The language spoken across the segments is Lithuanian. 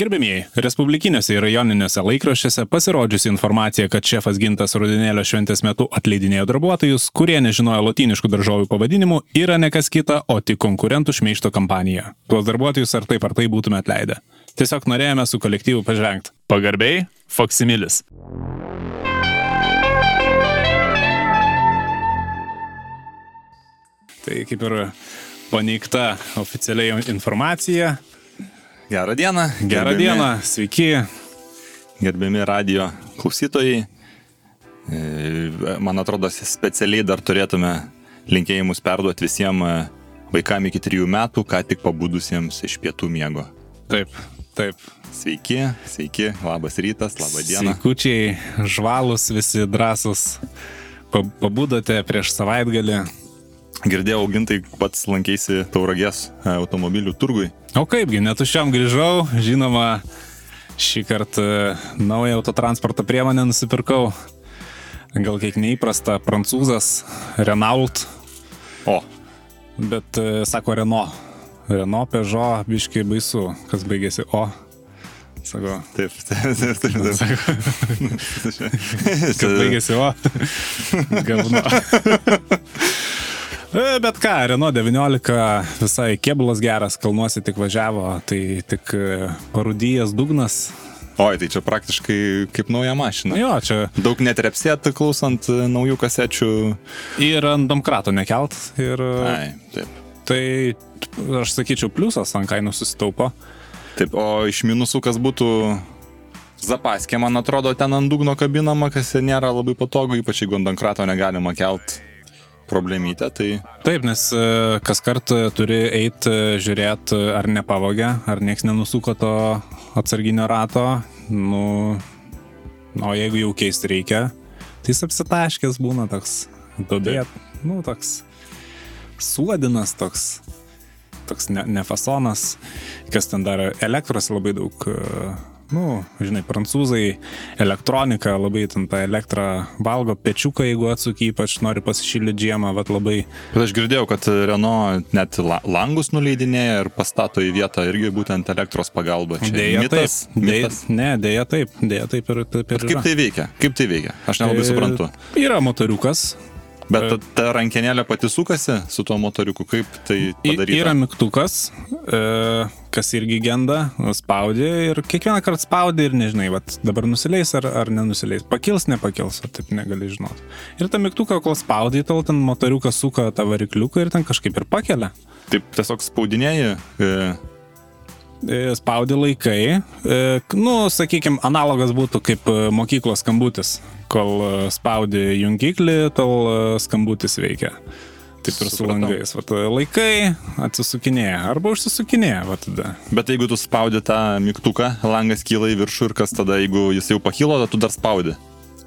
Gerbėmieji, respublikiniuose ir rajoniniuose laikraščiuose pasirodžiusi informacija, kad šefas Gintas Rudinėlio šventės metu atleidinėjo darbuotojus, kurie nežinojo lotyniškų daržovių pavadinimų, yra ne kas kita, o tik konkurentų šmeišto kampanija. Tuos darbuotojus ar taip ar tai būtume atleidę. Tiesiog norėjome su kolektyvu pažvengti. Pagarbiai, Foksimilis. Tai kaip ir paneigta oficialiai informacija. Gerą dieną. Gerą dieną, sveiki. Gerbiami radio klausytojai. E, Man atrodo, specialiai dar turėtume linkėjimus perduoti visiems e, vaikams iki trijų metų, ką tik pabudusiems iš pietų miego. Taip, taip. Sveiki, sveiki, labas rytas, laba diena. Sveikučiai, žvalus, visi drąsus. Pa- Pabudote prieš savaitgalį. Girdėjau, gintai pats lankėsi Tauragės e, automobilių turgui. O kaipgi, netušiam grįžau, žinoma, šį kartą e, naują autotransporto priemonę nusipirkau. Gal kiek neįprasta, prancūzas, Renault, O, bet e, sako Renault. Renault, Peugeot, biškai baisu, kas baigėsi O. Sako, taip, taip, taip. taip, taip. sako kad baigėsi O. Gavno. E, Bet ką, Renault 19 visai kėbulas geras, kalnuosi tik važiavo, tai tik e, parudijas dugnas. Oi, tai čia praktiškai kaip nauja mašina. Jo, čia Daug net repsėt klausant e, naujų kasečių. ir ant domkrato nekelt. Ir Ai, taip. tai aš sakyčiau, pliusas ant kainų susitaupo. Taip, o iš minusų kas būtų Zapaskė, man atrodo, ten ant dugno kabinama, kas nėra labai patogu, ypač jeigu ant dankrato negalima kelt problemytę, tai Taip, nes e, kas kartą turi eiti žiūrėti, ar nepavogė, ar nieks nenusuko to atsarginio rato. Nu, o jeigu jau keisti reikia, tai jis apsitaškęs būna toks dobėt, nu, toks suodinas, toks, toks ne, ne fasonas, kas ten dar elektros labai daug. Nu, žinai, prancūzai, elektronika, labai ten tą elektrą valgo, pečiuką, jeigu atsuki, ypač nori pasišildyti žiemą, vad labai Bet aš girdėjau, kad Renault net la- langus nuleidinėja ir pastato į vietą irgi būtent elektros pagalba. Čia Dėja mitas, taip. Dėja, mitas. ne, dėja taip. Dėja taip ir taip ir. Kaip tai veikia? Kaip tai veikia? Aš nelabai suprantu. E, Yra motoriukas. Bet ta, ta rankenėlė pati sukasi su tuo motoriuku, kaip tai I- padaryta? Yra mygtukas, e, kas irgi genda, spaudi ir kiekvieną kartą spaudi ir nežinai, vat, dabar nusileis ar, ar nenusileis. Pakils, nepakils, o taip negali žinoti. Ir tą mygtuką, kol spaudi, tol ten motoriukas suka tą varikliuką ir ten kažkaip ir pakelia. Taip tiesiog spaudinėjai. E, E, Spaudi laikai. E, Nu, sakykime, analogas būtų kaip e, mokyklos skambutis. Kol e, spaudi jungiklį, tol e, skambutis veikia. Taip ir su langais. Vat, e, laikai atsisukinėja arba užsisukinėja. Vat, tada. bet jeigu tu spaudi tą mygtuką, langas kyla į viršų ir kas tada, jeigu jis jau pakilo, tada tu dar spaudi.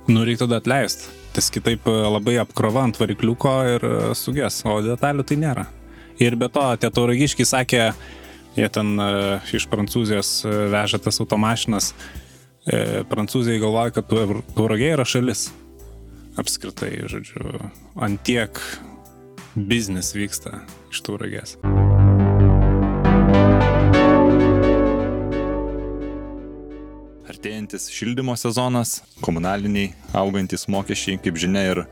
Nu, reikia tada atleisti. Tas kitaip labai apkrova ant varikliuko ir suges, o detalių tai nėra. Ir be to, tie tauragiškiai sakė, jie ten iš Prancūzijos veža tas automašinas. E, Prancūzijai galvoja, kad Taur- tauragė yra šalis. Apskritai, žodžiu, antiek biznis vyksta iš tauragės. Artėjantis šildymo sezonas, komunaliniai augantis mokesčiai, kaip žinia, ir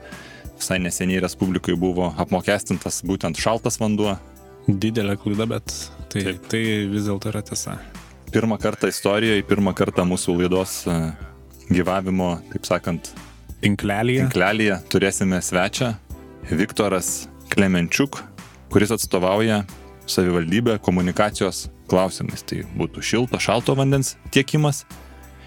visai neseniai Respublikai buvo apmokestintas būtent šaltas vanduo. Didelė klaida, bet tai, Taip. tai vis dėlto yra tiesa. Pirmą kartą istorijoje, pirmą kartą mūsų laidos e, gyvavimo, taip sakant, Tinklelyje. tinklelyje turėsime svečią Viktoras Klemenčiuk, kuris atstovauja savivaldybę komunikacijos klausimais. Tai būtų šilto, šalto vandens tiekimas,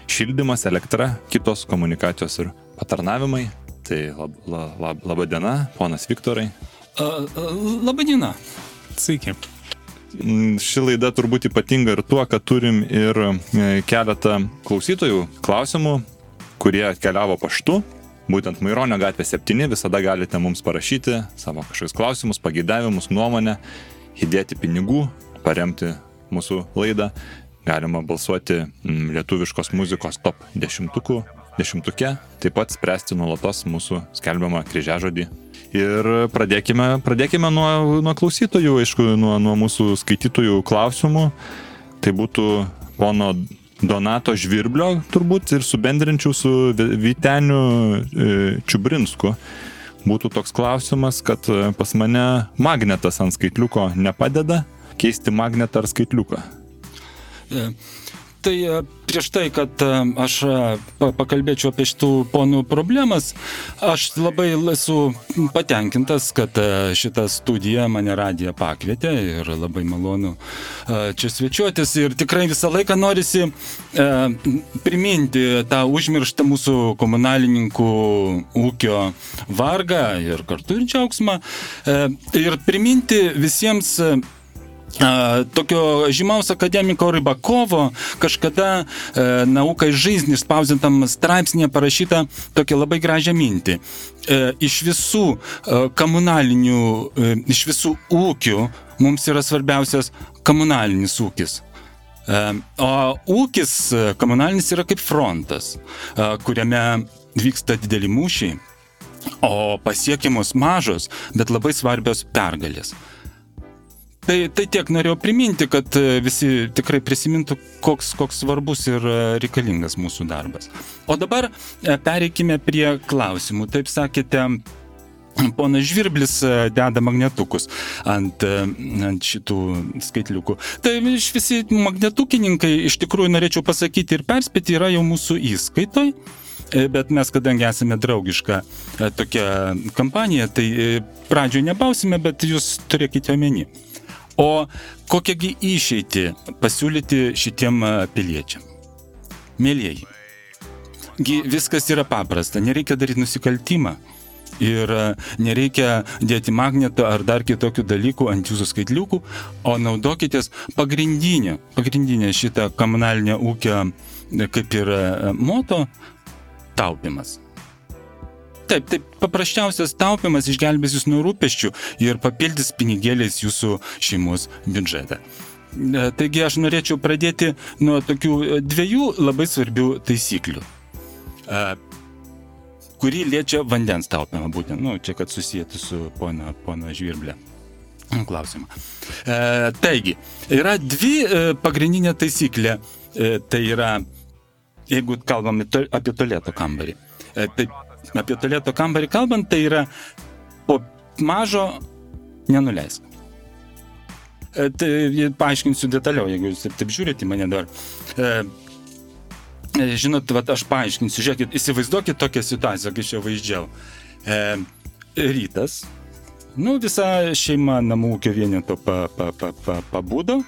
šildymas, elektra, kitos komunikacijos ir patarnavimai. Tai lab, la, lab, laba diena, ponas Viktorai. Labadiena. Sveiki. Mm, Ši laida turbūt ypatinga ir tuo, kad turim ir e, keletą klausytojų klausimų, kurie atkeliavo paštu. Būtent Maironio gatvė 7 visada galite mums parašyti savo kažkokius klausimus, pageidavimus, nuomonę, įdėti pinigų, paremti mūsų laidą. Galima balsuoti mm, lietuviškos muzikos top dešimtukų, dešimtuke, taip pat spręsti nuolatos mūsų skelbiamą kryžiažodį. Ir pradėkime, pradėkime nuo, nuo klausytojų, aišku, nuo, nuo mūsų skaitytojų klausimų. Tai būtų pono Donato Žvirblio turbūt ir subendrinčiau su Vyteniu e, Čiubrinsku. Būtų toks klausimas, kad e, pas mane magnetas ant skaitliuko nepadeda keisti magnetą ar skaitliuką. E, tai prieš tai, kad e, aš e, pakalbėčiau apie šitų ponų problemas, aš labai esu patenkintas, kad e, šitą studiją mane radiją pakvietė ir labai malonu čia svečiuotis. Ir tikrai visą laiką norisi priminti tą užmirštą mūsų komunalininkų ūkio vargą ir kartu ir džiaugsmą ir priminti visiems tokio žymaus akademiko Rybakovo kažkada e, naukai žaizdnis spausdintam straipsnėje parašyta tokia labai gražią mintį. E, iš visų e, komunalinių, e, iš visų ūkių mums yra svarbiausias komunalinis ūkis. E, o ūkis e, komunalinis yra kaip frontas, e, kuriame vyksta dideli mūšiai, o pasiekiamos mažos, bet labai svarbios pergalės. Tai, tai tiek norėjau priminti, kad e, visi tikrai prisimintų, koks, koks svarbus ir e, reikalingas mūsų darbas. O dabar e, pereikime prie klausimų. Taip sakėte, Ponas Žvirblis deda magnetukus ant, ant šitų skaitliukų. Tai iš visi magnetukininkai, iš tikrųjų norėčiau pasakyti ir perspėti, yra jau mūsų įskaitoj. Bet mes, kadangi esame draugiška tokia kampanija, tai pradžioje nebausime, bet jūs turėkite omeny. O kokiagi išeiti pasiūlyti šitiem piliečiam? Mėlyjeji, viskas yra paprasta, nereikia daryti nusikaltimą. Ir nereikia dėti magneto ar dar kitokių dalykų ant jūsų skaitliukų, o naudokitės pagrindinę, pagrindinę šitą komunalinę ūkio kaip ir moto taupimas. Taip, taip, paprasčiausias taupimas išgelbės jūs nuo rūpeščių ir papildys pinigėliais jūsų šeimos biudžetą. E, taigi aš norėčiau pradėti nuo tokių e, dviejų labai svarbių taisyklių, e, kurį liečia vandens taupimą būtent, nu, čia kad susijęti su pono, pono žvirblė klausimą. E, taigi, yra dvi e, pagrindinė taisyklė, e, tai yra, jeigu kalbame to, apie tualeto kambarį. E, tai apie tualeto kambarį kalbant, tai yra po mažo nenuleisk. E, tai paaiškinsiu detaliau, jeigu jūs taip, taip žiūrite į mane dar. E, e žinot, vat, aš paaiškinsiu, žiūrėkit, įsivaizduokit tokią situaciją, kai čia vaizdžiau. E, rytas, nu, visa šeima namų ūkio vieneto pa, pa, pa, pa, pabūdo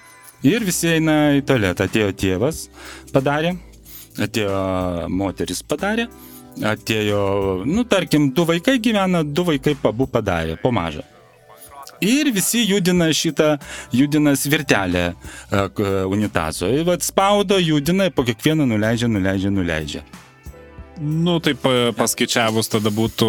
ir visi eina į tualetą. Atėjo tėvas, padarė, atėjo moteris, padarė atėjo, nu, tarkim, du vaikai gyvena, du vaikai pabu padarė, po mažą. Ir visi judina šitą, judina svirtelę unitazo. Ir vad spaudo, judina, po kiekvieną nuleidžia, nuleidžia, nuleidžia. Nu, taip paskaičiavus tada būtų,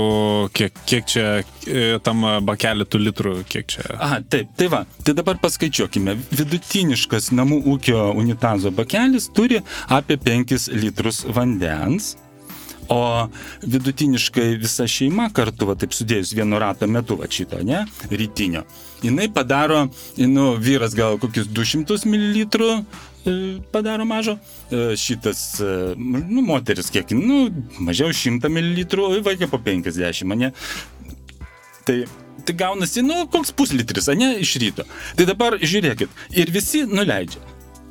kiek, kiek čia e, tam bakelį tų litrų, kiek čia. Aha, taip, tai va, tai dabar paskaičiuokime. Vidutiniškas namų ūkio unitazo bakelis turi apie 5 litrus vandens O vidutiniškai visa šeima kartu, va taip sudėjus vienu rato metu, va šito, ne, rytinio, jinai padaro, nu, vyras gal kokius 200 ml e, padaro mažo, e, šitas, e, nu, moteris kiek, nu, mažiau 100 ml, vaikai po 50, ne. Tai tai gaunasi, nu, koks puslitris, ne, iš ryto. Tai dabar žiūrėkit, ir visi nuleidžia.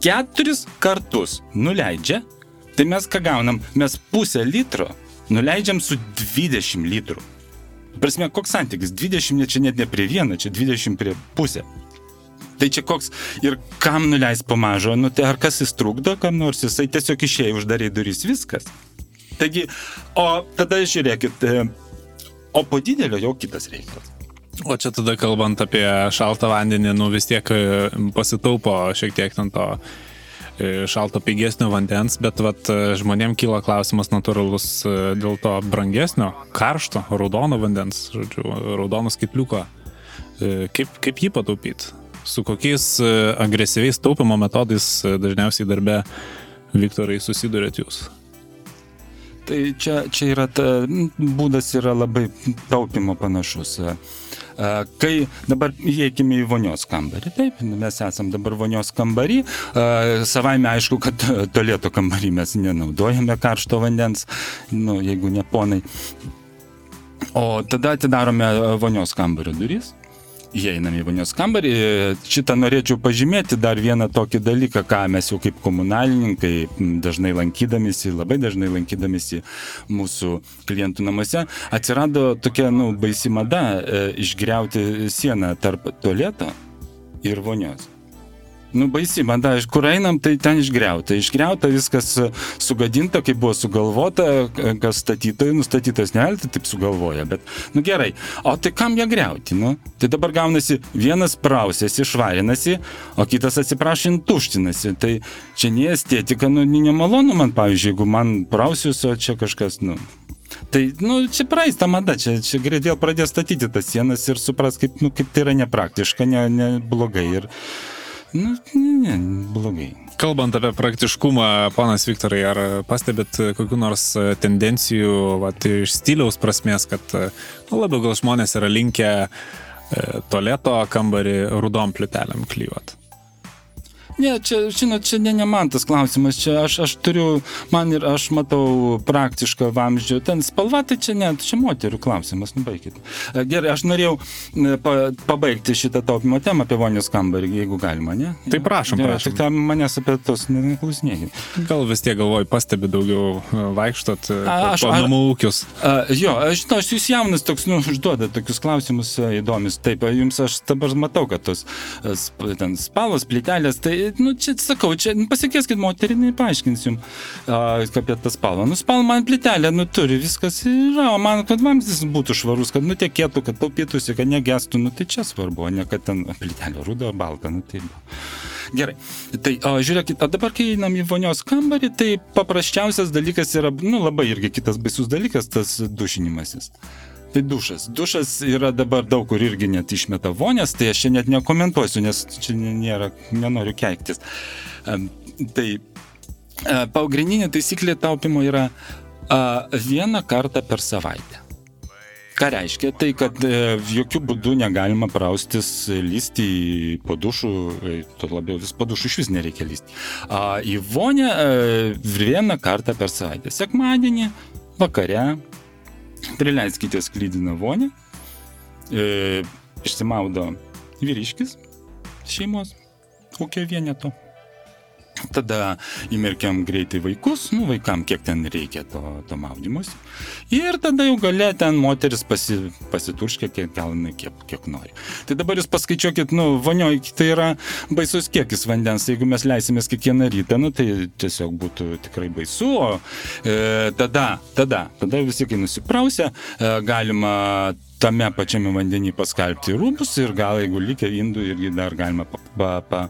Keturis kartus nuleidžia Tai mes ką gaunam? Mes pusę litro nuleidžiam su 20 litrų. Prasme, koks santykis? 20 čia net ne prie vieno, čia 20 prie pusę. Tai čia koks ir kam nuleis po mažo, nu tai ar kas jis trukdo, kam nors jisai tiesiog išėjo, uždarė duris, viskas. Taigi, o tada žiūrėkit, e, o po didelio jau kitas reikalas. O čia tada kalbant apie šaltą vandenį, nu vis tiek e, pasitaupo šiek tiek ant to šalto pigesnio vandens, bet vat, e, žmonėm kyla klausimas natūralus e, dėl to brangesnio, karšto, raudono vandens, žodžiu, raudono skaitliuko. Kaip, kaip jį pataupyti? Su kokiais agresyviais taupimo metodais dažniausiai darbe, Viktorai, susidurėt jūs? Tai čia, čia yra ta, būdas yra labai taupimo panašus. Kai dabar įeikime į vonios kambarį, taip, mes esam dabar vonios kambarį, savaime aišku, kad tolėto kambarį mes nenaudojame karšto vandens, nu, jeigu ne ponai. O tada atidarome vonios kambario duris įeinam į vonios kambarį. Šitą norėčiau pažymėti dar vieną tokį dalyką, ką mes jau kaip komunalininkai dažnai lankydamėsi, labai dažnai lankydamėsi mūsų klientų namuose, atsirado tokia, nu, baisi mada e, išgriauti sieną tarp tualeto ir vonios. Nu, baisi, man da, kur einam, tai ten išgriauta. Išgriauta viskas e, sugadinta, kaip buvo sugalvota, kas statytojai, nustatytas ne, tai taip sugalvoja. Bet, nu gerai, o tai kam ją griauti, nu? Tai dabar gaunasi vienas prausėsi, švarinasi, o kitas atsiprašant tuštinasi. Tai čia ne estetika, nu, nemalonu man, pavyzdžiui, jeigu man prausius, o čia kažkas, nu, Tai, nu, čia praeis ta mada, čia, čia greitai vėl pradės statyti tas sienas ir supras, kaip, nu, kaip tai yra nepraktiška, ne, ne blogai. Ir, Nu, ne, ne, blogai. Kalbant apie praktiškumą, panas Viktorai, ar pastebėt kokiu nors tendencijų vat, iš stiliaus prasmės, kad nu, labiau gal žmonės yra linkę e, tualeto kambarį rudom pliutelėm klyjuoti? Ne, čia, žinot, čia ne, ne man tas klausimas, čia aš, aš turiu, man ir aš matau praktišką vamzdžių, ten spalva, tai čia ne, čia moterių klausimas, nubaikit. E, gerai, aš norėjau e, pa, pabaigti šitą taupimo temą apie vonios kambarį, jeigu galima, ne? Tai prašom, ja, prašom. Tik tam manęs apie tos neklausinėkit. Gal vis tiek galvoju, pastebi daugiau e, vaikštot aš, po namų ūkius. A, jo, aš žinau, aš jūs jaunas toks, nu, užduodat tokius klausimus įdomius. Taip, jums aš dabar matau, kad tos ten spalvos, plytelės, tai nu, čia sakau, čia nu, pasikėskit moterinai, paaiškinsim a, apie tą spalvą. Nu, spalva man plitelė, nu, turi, viskas yra, o man, kad vamzdis būtų švarus, kad nutekėtų, kad taupytųsi, kad negestų, nu, tai čia svarbu, o ne kad ten plitelė rudo, balta, nu, tai. Gerai. Tai o, žiūrėkit, o dabar, kai einam į vonios kambarį, tai paprasčiausias dalykas yra, nu, labai irgi kitas baisus dalykas, tas dušinimasis. Tai dušas. Dušas yra dabar daug kur irgi net išmeta vonės, tai aš čia net nekomentuosiu, nes čia nėra, nenoriu keiktis. Tai pagrindinė taisyklė taupimo yra vieną kartą per savaitę. Ką reiškia? Tai, kad e, jokių būdų negalima praustis, lysti po dušų, e, to labiau vis po dušų iš vis nereikia lysti. Į vonę e, vieną kartą per savaitę. Sekmadienį, vakare, prileiskite sklydiną vonę, e, išsimaudo vyriškis šeimos ūkio vieneto. Tada įmerkiam greitai vaikus, nu vaikam kiek ten reikia to, to maudymus. Ir tada jau gale ten moteris pasi, pasiturškia, kiek gal kiek, kiek nori. Tai dabar jūs paskaičiuokit, nu, vonioj, tai yra baisus kiekis vandens. Jeigu mes leisimės kiekvieną rytą, nu, tai tiesiog būtų tikrai baisu. O e, tada, tada, tada visi, kai nusiprausia, e, galima tame pačiame vandenį paskalbti rūbus ir gal jeigu likę indų irgi dar galima pa, pa, pa,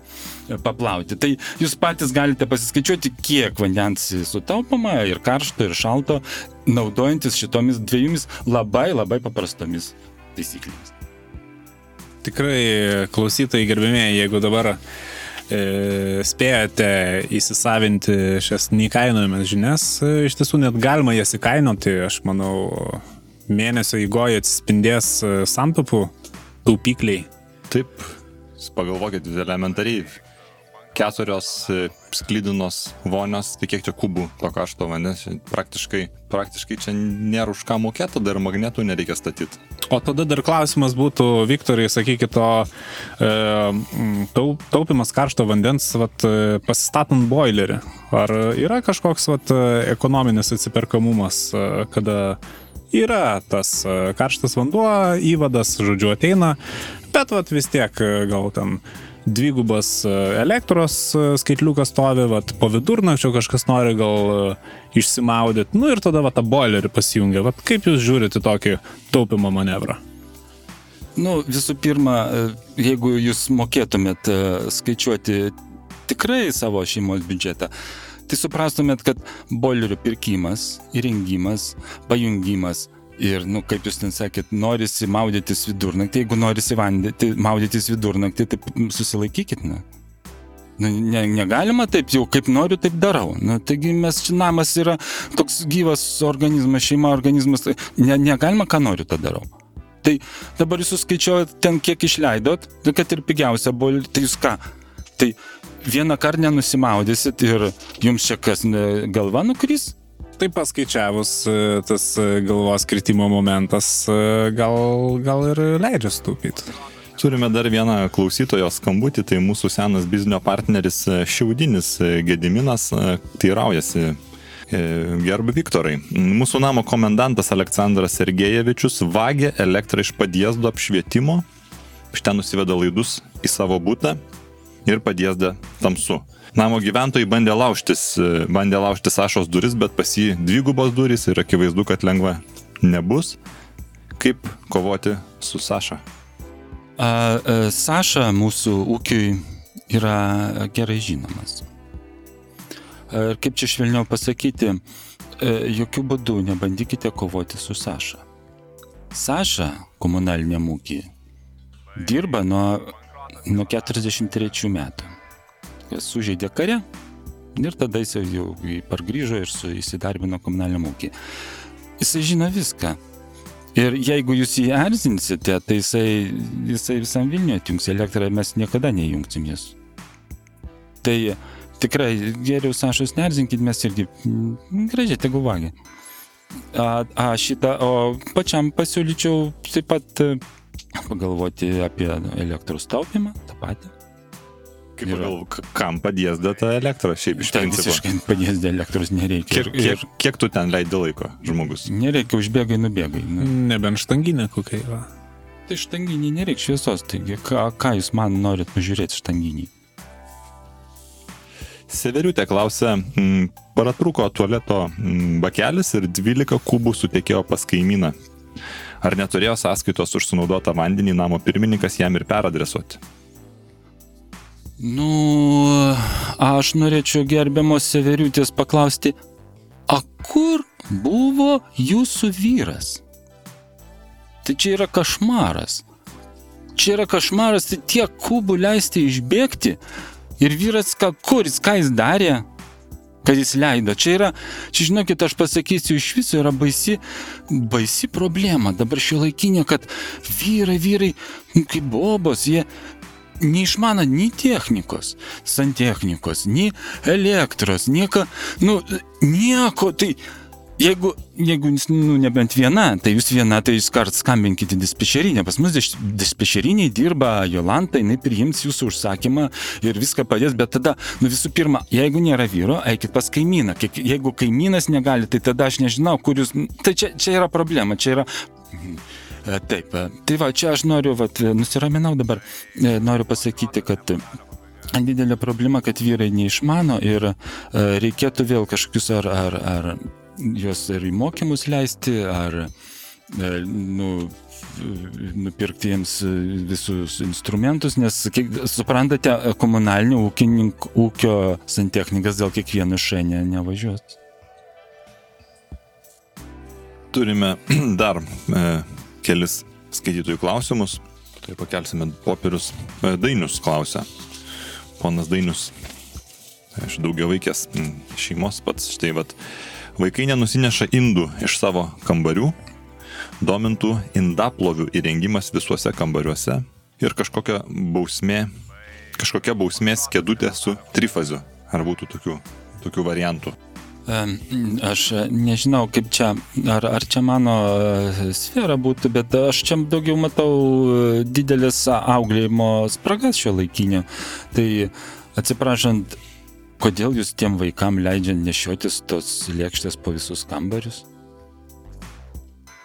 paplauti. Tai jūs patys galite pasiskaičiuoti, kiek vandens sutaupama ir karšto, ir šalto, naudojantis šitomis dviejomis labai labai paprastomis taisyklėmis. Tikrai klausytojai gerbimieji, jeigu dabar e, spėjate įsisavinti šias neįkainojamas žinias, e, iš tiesų net galima jas įkainoti, aš manau, mėnesio įgoje atsispindės e, santopų taupikliai. Taip, pagalvokit elementariai. Keturios e, sklydinos vonios, tai kiek čia kubų to karšto vandens, praktiškai, praktiškai čia nėra už ką mokėti, tada ir magnetų nereikia statyti. O tada dar klausimas būtų, Viktorai, sakykit, to e, taup, taupimas karšto vandens, vat, e, pasistatant boilerį. Ar yra kažkoks vat, ekonominis atsiperkamumas, kada yra tas e, karštas vanduo, įvadas, žodžiu, ateina, bet vat, vis tiek e, gal ten dvigubas e, elektros skaitliukas stovi, vat, po vidurnakčio kažkas nori gal išsimaudyti, nu ir tada vat, tą boilerį pasijungia. Vat, kaip jūs žiūrite tokį taupimo manevrą? Nu, visų pirma, jeigu jūs mokėtumėt skaičiuoti tikrai savo šeimos biudžetą, tai suprastumėt, kad boilerių pirkimas, įrengimas, pajungimas Ir, nu, kaip jūs ten sakėt, norisi maudytis vidurnaktį, jeigu norisi vandyti, maudytis vidurnaktį, tai susilaikykit, na. Nu, ne, negalima taip, jau kaip noriu, taip darau. Nu, taigi mes čia namas yra toks gyvas organizmas, šeima organizmas, tai ne, negalima, ką noriu, tą darau. Tai dabar jūs suskaičiuojat ten, kiek išleidot, tai kad ir pigiausia buvo, tai jūs ką? Tai vieną kartą nenusimaudysit ir jums čia kas ne, galva nukrys? Tai paskaičiavus e, tas e, galvos kritimo momentas e, gal, gal ir leidžia stūpyti. Turime dar vieną klausytojo skambutį, tai mūsų senas biznio partneris Šiaudinis Gediminas teiraujasi. Gerbi Viktorai, mūsų namo komendantas Aleksandras Sergejevičius vagė elektrą iš padiezdo apšvietimo, iš ten nusiveda laidus į savo būtą ir padiezda tamsu. Namo gyventojai bandė laužtis, bandė laužtis Sašos duris, bet pas jį dvigubos durys ir akivaizdu, kad lengva nebus. Kaip kovoti su Saša? A, a, Saša mūsų ūkiui yra gerai žinomas. Ir kaip čia švelniau pasakyti, jokių būdų nebandykite kovoti su Saša. Saša komunaliniam ūkiui dirba nuo, nuo 43 metų sužeidė kare ir tada jis jau pargrįžo ir su, įsidarbino komunaliniam ūkį. Jisai žino viską. Ir jeigu jūs jį erzinsite, tai jisai, jisai visam Vilniuje atjungs elektrą mes niekada neįjungsim jas. Tai tikrai geriau Sašos nerzinkit, mes irgi mm, gražiai tegu vagia. A, a šitą, o pačiam pasiūlyčiau taip pat e, pagalvoti apie elektros taupimą, tą patį. Kaip yra. gal, kam padėsda ta elektra šiaip iš ten visiškai padėsda elektros nereikia. Kiek, kiek, kiek tu ten leidai laiko, žmogus? Nereikia, užbėgai, nubėgai. Nu. Nebent štanginė kokia yra. Tai štanginį nereikia šviesos, taigi ką, ką jūs man norit pažiūrėti štanginį? Severiutė klausia, m, paratruko tualeto m, bakelis ir 12 kubų sutekėjo pas kaimyną. Ar neturėjo sąskaitos už sunaudotą vandenį namo pirmininkas jam ir peradresuoti? Nu, aš norėčiau gerbiamos Severiutės paklausti, o kur buvo jūsų vyras? Tai čia yra košmaras. Čia yra košmaras, tai tiek kubų leisti išbėgti. Ir vyras, ką, kur jis, ką jis darė, kad jis leido. Čia yra, čia žinokit, aš pasakysiu, iš viso yra baisi, baisi problema. Dabar šio laikinė, kad vyrai, vyrai, nu, kaip bobos, jie neišmano nei technikos, santechnikos, nei elektros, nieko, nu, nieko, tai jeigu, jeigu nu, nebent viena, tai jūs viena, tai jūs kart skambinkite dispečerinę. Pas mus dispečeriniai dirba Jolanta, jinai priims jūsų užsakymą ir viską padės, bet tada, nu visų pirma, jeigu nėra vyro, eikit pas kaimyną. Jeigu kaimynas negali, tai tada aš nežinau, kur jūs. Tai čia, čia yra problema, čia yra taip, e, tai va, čia aš noriu, va, nusiraminau dabar, e, noriu pasakyti, kad didelė problema, kad vyrai neišmano ir reikėtų vėl kažkokius ar, ar, ar juos ir į mokymus leisti, ar nu, nupirkti jiems visus instrumentus, nes, kiek, suprantate, komunalinio ūkio santechnikas dėl kiekvieno šainė nevažiuos. Turime dar e, kelis skaitytojų klausimus. Tai pakelsime popierius. E, Dainius klausia. Ponas Dainius. Iš daugia vaikės šeimos pats. Štai vad. Vaikai nenusineša indų iš savo kambarių. Domintų indaplovių įrengimas visuose kambariuose. Ir kažkokia bausmė, kažkokia bausmės kėdutė su trifaziu. Ar būtų tokių, tokių variantų? Aš nežinau, kaip čia, ar, ar čia mano e, sfera būtų, bet aš čia daugiau matau e, didelis auklėjimo spragas šio laikinio. Tai atsiprašant, kodėl jūs tiem vaikam leidžiant nešiotis tos lėkštės po visus kambarius?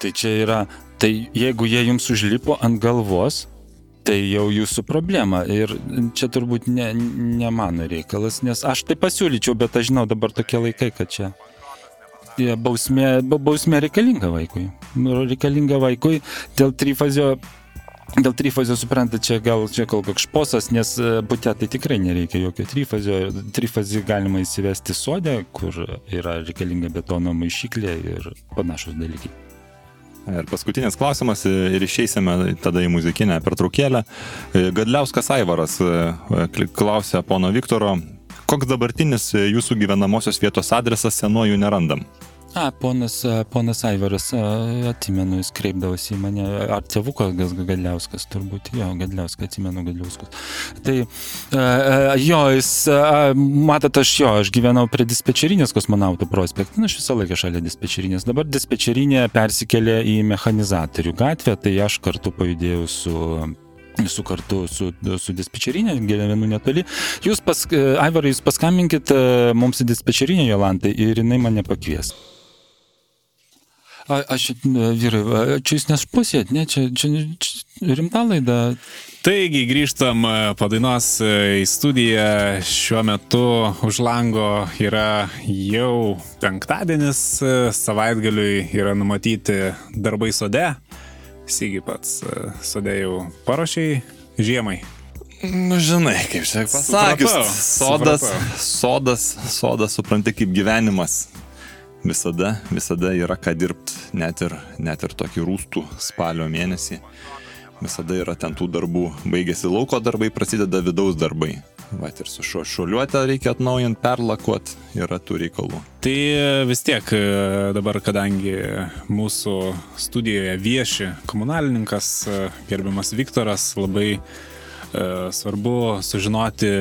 Tai čia yra, tai jeigu jie jums užlipo ant galvos, tai jau jūsų problema. Ir čia turbūt ne, ne mano reikalas, nes aš tai pasiūlyčiau, bet aš žinau dabar tokie laikai, kad čia ja, bausmė, bausmė reikalinga vaikui. Nu, reikalinga vaikui dėl trifazio. Dėl trifazio suprantate, čia gal čia kol koks šposas, nes būtė tai tikrai nereikia jokio trifazio. Trifazį galima įsivesti sodė, kur yra reikalinga betono maišyklė ir panašus dalykai. Ir paskutinis klausimas ir išeisime tada į muzikinę pertraukėlę. Gadliauskas Aivaras e, klausia pono Viktoro, koks dabartinis jūsų gyvenamosios vietos adresas senuoju nerandam? A, ponas, a, ponas Aivaras, a, atsimenu, jis kreipdavosi į mane, ar tėvukas Gadliauskas, turbūt, jo, Gadliauskas, atsimenu Gadliauskas. Tai a, jo, jis, matot, aš jo, aš gyvenau prie dispečerinės kosmonautų prospektą, nu, aš visą laiką šalia dispečerinės. Dabar dispečerinė persikėlė į mechanizatorių gatvę, tai aš kartu pajudėjau su su kartu su, su dispečerinė, gyvenu netoli. Jūs, pas, Aivarai, jūs paskambinkit mums į dispečerinę Jolantai ir jinai mane pakvies. A, aš, vyrai, čia jūs nešpusėt, ne, čia, čia, čia rimta laida. Taigi grįžtam po dainos į studiją. Šiuo metu už lango yra jau penktadienis, savaitgaliui yra numatyti darbai sode. Sigi pats sode jau paruošiai žiemai. Nu, žinai, kaip čia pasakius, sodas, sodas, sodas, supranti, kaip gyvenimas visada, visada yra ką dirbti, net ir, net ir tokį rūstų spalio mėnesį. Visada yra ten tų darbų. Baigėsi lauko darbai, prasideda vidaus darbai. Va, ir su šuo šuoliuotę reikia atnaujinti, perlakuoti, yra tų reikalų. Tai vis tiek dabar, kadangi mūsų studijoje vieši komunalininkas, gerbiamas Viktoras, labai e, svarbu sužinoti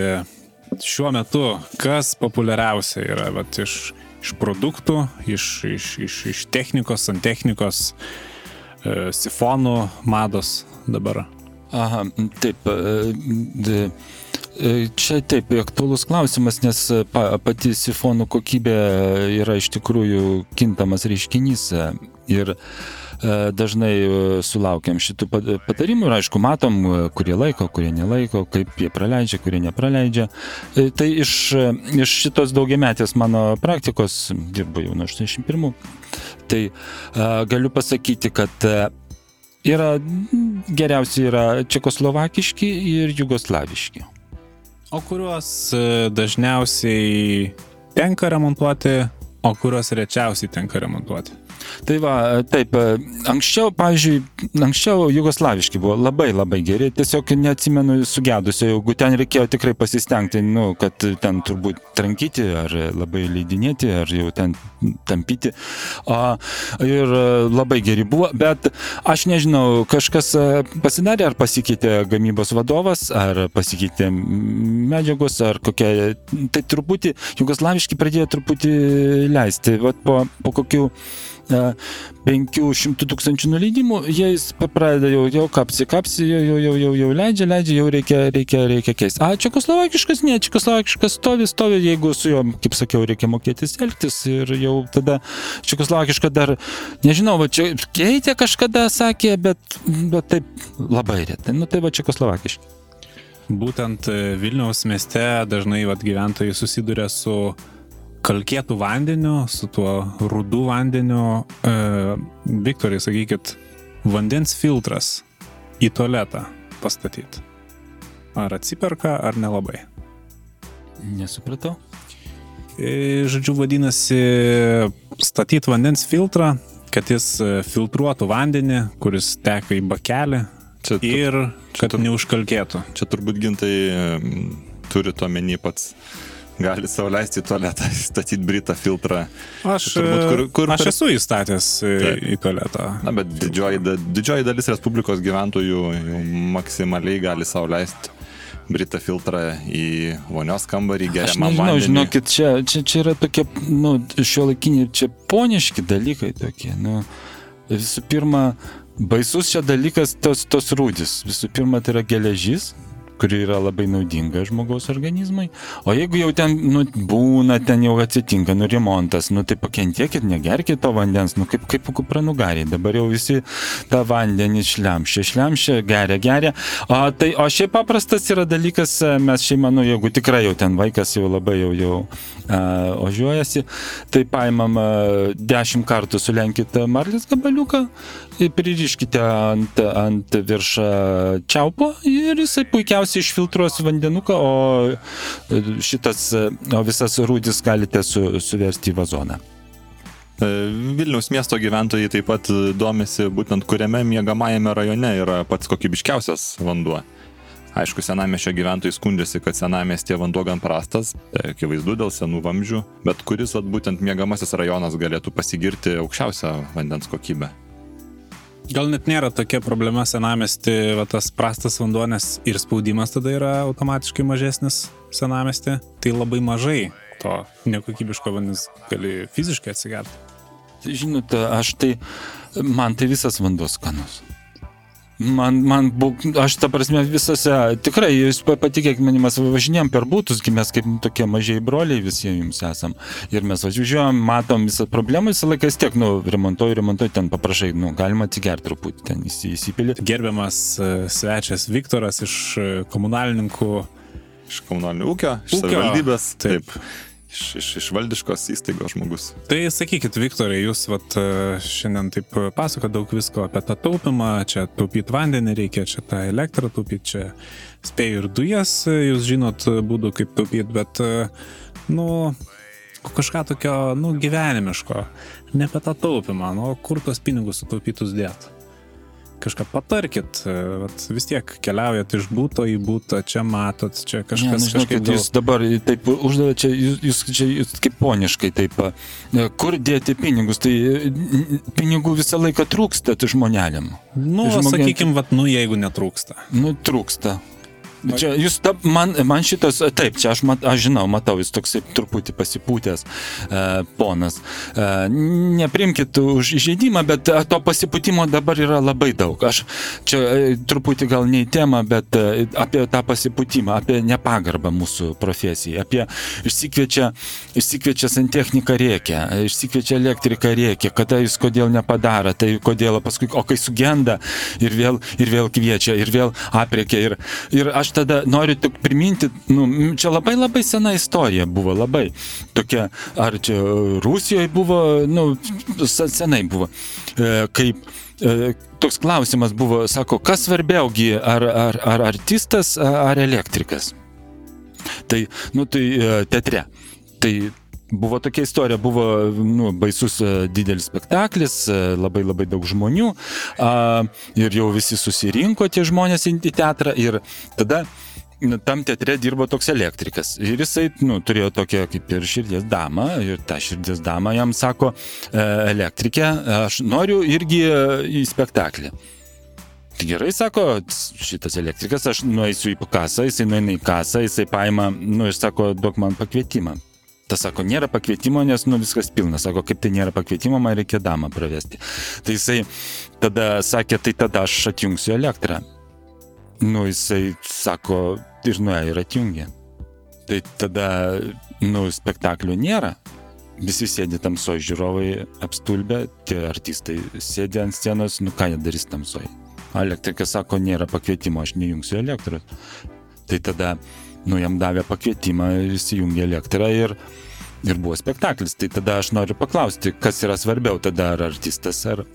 šiuo metu, kas populiariausia yra vat, iš iš produktų, iš, iš, iš, iš technikos, santechnikos, e, sifonų mados dabar. Aha, taip. E, e, čia taip, aktuolus klausimas, nes pa, pati sifonų kokybė yra iš tikrųjų kintamas reiškinys. Ir dažnai sulaukiam šitų patarimų ir aišku matom, kurie laiko, kurie nelaiko, kaip jie praleidžia, kurie nepraleidžia. Tai iš, iš šitos daugiametės mano praktikos, dirbu jau nuo 81, tai galiu pasakyti, kad yra geriausi yra čekoslovakiški ir jugoslaviški. O kuriuos dažniausiai tenka remontuoti, o kuriuos rečiausiai tenka remontuoti? Tai va, taip, anksčiau, pavyzdžiui, anksčiau jugoslaviški buvo labai labai geri, tiesiog neatsimenu sugedusio, jeigu ten reikėjo tikrai pasistengti, nu, kad ten turbūt trankyti ar labai leidinėti, ar jau ten tampyti. O, ir labai geri buvo, bet aš nežinau, kažkas pasidarė, ar pasikeitė gamybos vadovas, ar pasikeitė medžiagos, ar kokia. Tai truputį, jugoslaviški pradėjo truputį leisti, vat po, po kokių 500 tūkstančių nuleidimų, jais pradeda jau, jau kapsi, kapsi, jau, jau, jau, jau, jau leidžia, leidžia, jau reikia, reikia, reikia keisti. A, čekoslovakiškas, ne, čekoslovakiškas stovi, stovi, jeigu su juo, kaip sakiau, reikia mokėtis elgtis ir jau tada čekoslovakiška dar, nežinau, va čia keitė kažkada sakė, bet, bet taip labai retai, nu tai va čekoslovakiški. Būtent Vilniaus mieste dažnai vat, gyventojai susiduria su kalkėtų vandeniu, su tuo rudu vandeniu. E, Viktorai, sakykit, vandens filtras į tualetą pastatyti. Ar atsiperka, ar nelabai? Nesupratau. E, žodžiu, vadinasi, statyti vandens filtrą, kad jis filtruotų vandenį, kuris teka į bakelį čia, ir kad čia, neužkalkėtų. Čia turbūt gintai turi to menį pats gali sauliaisti į tualetą, statyti britą filtrą. Aš, turbūt, kur, kur aš per... esu įstatęs Taip. į tualetą. Na, bet didžioji, didžioji dalis Respublikos gyventojų maksimaliai gali sauliaisti britą filtrą į vonios kambarį geriamą vandenį. Nežinau, žinokit, čia, čia, čia yra tokie, nu, šio laikiniai, čia poniški dalykai tokie, nu, visų pirma, baisus čia dalykas tos, tos rūdis. Visų pirma, tai yra geležis, kuri yra labai naudinga žmogaus organizmui. O jeigu jau ten, nu, būna, ten jau atsitinka, nu, remontas, nu, tai pakentiekit, negerkit to vandens, nu, kaip, kaip kupranugariai. Dabar jau visi tą vandenį šlemšia, šlemšia, geria, geria. O, tai, o šiaip paprastas yra dalykas, mes šiaip manau, jeigu tikrai jau ten vaikas jau labai jau, jau a, ožiuojasi, tai paimam a, dešimt kartų sulenkit marlės gabaliuką, pririškite ant, ant viršą čiaupo ir jisai puikiausiai išfiltruos vandenuką, o šitas, o visas rūdis galite su, suversti į vazoną. E, Vilniaus miesto gyventojai taip pat domisi būtent kuriame miegamajame rajone yra pats kokybiškiausias vanduo. Aišku, senamešio gyventojai skundžiasi, kad senamestie vanduo gan prastas, tai akivaizdu dėl senų vamzdžių, bet kuris vat, būtent mėgamasis rajonas galėtų pasigirti aukščiausią vandens kokybę. Gal net nėra tokia problema senamesti, va, tas prastas vanduo, nes ir spaudimas tada yra automatiškai mažesnis senamesti, tai labai mažai to nekokybiško vandens gali fiziškai atsigerti. Žinote, aš tai, man tai visas vanduo skanus. Man, man, aš ta prasme visose, tikrai, jūs patikėkite manim, mes važinėjom per būtus, mes kaip tokie mažiai broliai visi jums esam. Ir mes važiuojam, matom visą problemą, visą laiką vis tiek, nu, remontuoju, remontuoju, ten paprašai, nu, galima atsigerti truputį, ten įsipilį. Gerbiamas e, svečias Viktoras iš e, komunalininkų. Iš komunalinio ūkio, iš Ūkio. savivaldybės. Taip. Taip. Iš, iš, iš valdiškos įstaigos žmogus. Tai sakykit, Viktorai, jūs vat, e, šiandien taip pasako daug visko apie tą taupimą, čia taupyti vandenį reikia, čia tą elektrą taupyti, čia spėjų ir dujas, e, jūs žinot būdų kaip taupyti, bet, e, nu, kažką tokio, nu, gyvenimiško, ne apie tą taupimą, nu, kur tos pinigus sutaupytus dėt. Kažką patarkit, e, vat, vis tiek keliaujat iš būto į būtą, čia matot, čia Ne, kažkas nu, žinokit, kažkaip jūs dabar taip uždavėte, čia, jūs, jūs, čia jūs kaip poniškai taip, e, kur dėti pinigus, tai e, pinigų visą laiką trūksta žmonėliam. Nu, Žmogė- sakykim, vat, nu, jeigu netrūksta. Nu, trūksta. Čia jūs, ta, man, man šitas, taip, čia aš, mat, aš žinau, matau, jis toksai truputį pasipūtęs e, ponas. E, neprimkit už įžeidimą, bet e, to pasipūtimo dabar yra labai daug. Aš čia e, truputį gal ne į temą, bet e, apie tą pasipūtimą, apie nepagarbą mūsų profesijai, apie išsikviečia, išsikviečia santechniką rėkia, išsikviečia elektriką rėkia, kada jis kodėl nepadaro, tai kodėl paskui, o kai sugenda ir vėl, ir vėl kviečia, ir vėl apriekia. Ir, ir aš tada noriu tik priminti, nu, čia labai labai sena istorija buvo, labai tokia, ar čia Rusijoje buvo, nu, se- senai buvo, e, kaip e, toks klausimas buvo, sako, kas svarbiaugi, ar, ar, ar artistas, ar elektrikas. Tai, nu, tai e, teatre. Tai buvo tokia istorija, buvo nu, baisus e, didelis spektaklis, e, labai labai daug žmonių a, ir jau visi susirinko tie žmonės į teatrą ir tada nu, tam teatre dirbo toks elektrikas. Ir jisai nu, turėjo tokią kaip ir širdies damą ir ta širdies dama jam sako, e, elektrikė, aš noriu irgi į spektaklį. Tai gerai, sako, šitas elektrikas, aš nueisiu į kasą, jisai nueina į kasą, jisai paima, nu ir sako, duok man pakvietimą. Tas sako, nėra pakvietimo, nes nu viskas pilna. Sako, kaip tai nėra pakvietimo, man reikia damą pravesti. Tai jisai tada sakė, tai tada aš atjungsiu elektrą. Nu, jisai sako, ir nuėjo ir atjungė. Tai tada, nu, spektaklio nėra. Visi sėdi tamsoje, žiūrovai apstulbę, tie artistai sėdi ant scenos, nu ką jie darys tamsoje. Elektrikas sako, nėra pakvietimo, aš nejungsiu elektros. Tai tada, nu, jam davė pakvietimą, jis įjungė elektrą ir, ir buvo spektaklis. Tai tada aš noriu paklausti, kas yra svarbiau tada, ar artistas, ar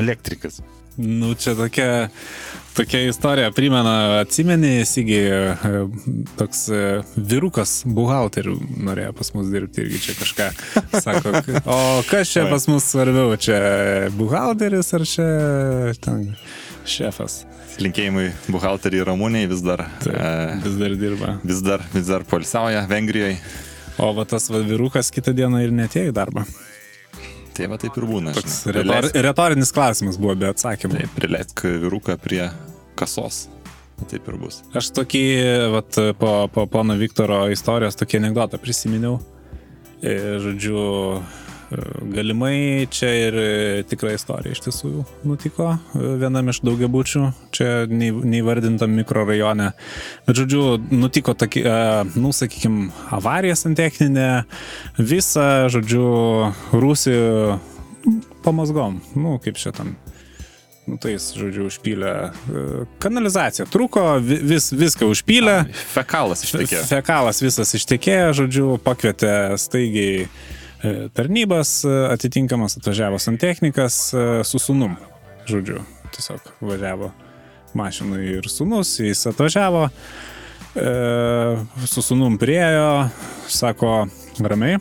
elektrikas. Nu, čia tokia, tokia istorija primena, atsimeni, Sigi, toks e, vyrukas, buhalterių norėjo pas mus dirbti irgi čia kažką. Sako, o kas čia pas mus svarbiau, čia buhalteris ar čia ten šefas? Linkėjimai buhalteriai Ramūniai vis dar, e, Vis dar dirba. vis dar, vis dar polsiauja Vengrijoje. O va tas va, vyrukas kitą dieną ir netėjo į darbą. Tai va taip ir būna. Toks retor, retorinis klausimas buvo be atsakymų. Taip, prileisk vyruką prie kasos. Taip ir bus. Aš tokį, vat, po, po pono Viktoro istorijos tokį anegdotą prisiminiau. E, Žodžiu, galimai čia ir e, tikra istorija iš tiesų nutiko e, vienam iš daugiabučių, čia neįvardintam mikrorajone. Bet žodžiu, nutiko tokia, e, nu, sakykime, avarija santechninė, visa, žodžiu, Rusijų pamazgom, nu, kaip šitam. Nu, tai jis, žodžiu, užpylė kanalizaciją. Truko, vi- vis, viską užpylė. Fekalas ištekėjo. Fekalas visas ištekėjo, žodžiu, pakvietė staigiai tarnybas, e, atitinkamas atvažiavo santechnikas e, su sunum. Žodžiu, tiesiog važiavo mašinai ir sunus, jis atvažiavo, e, su sunum priejo, sako, ramiai,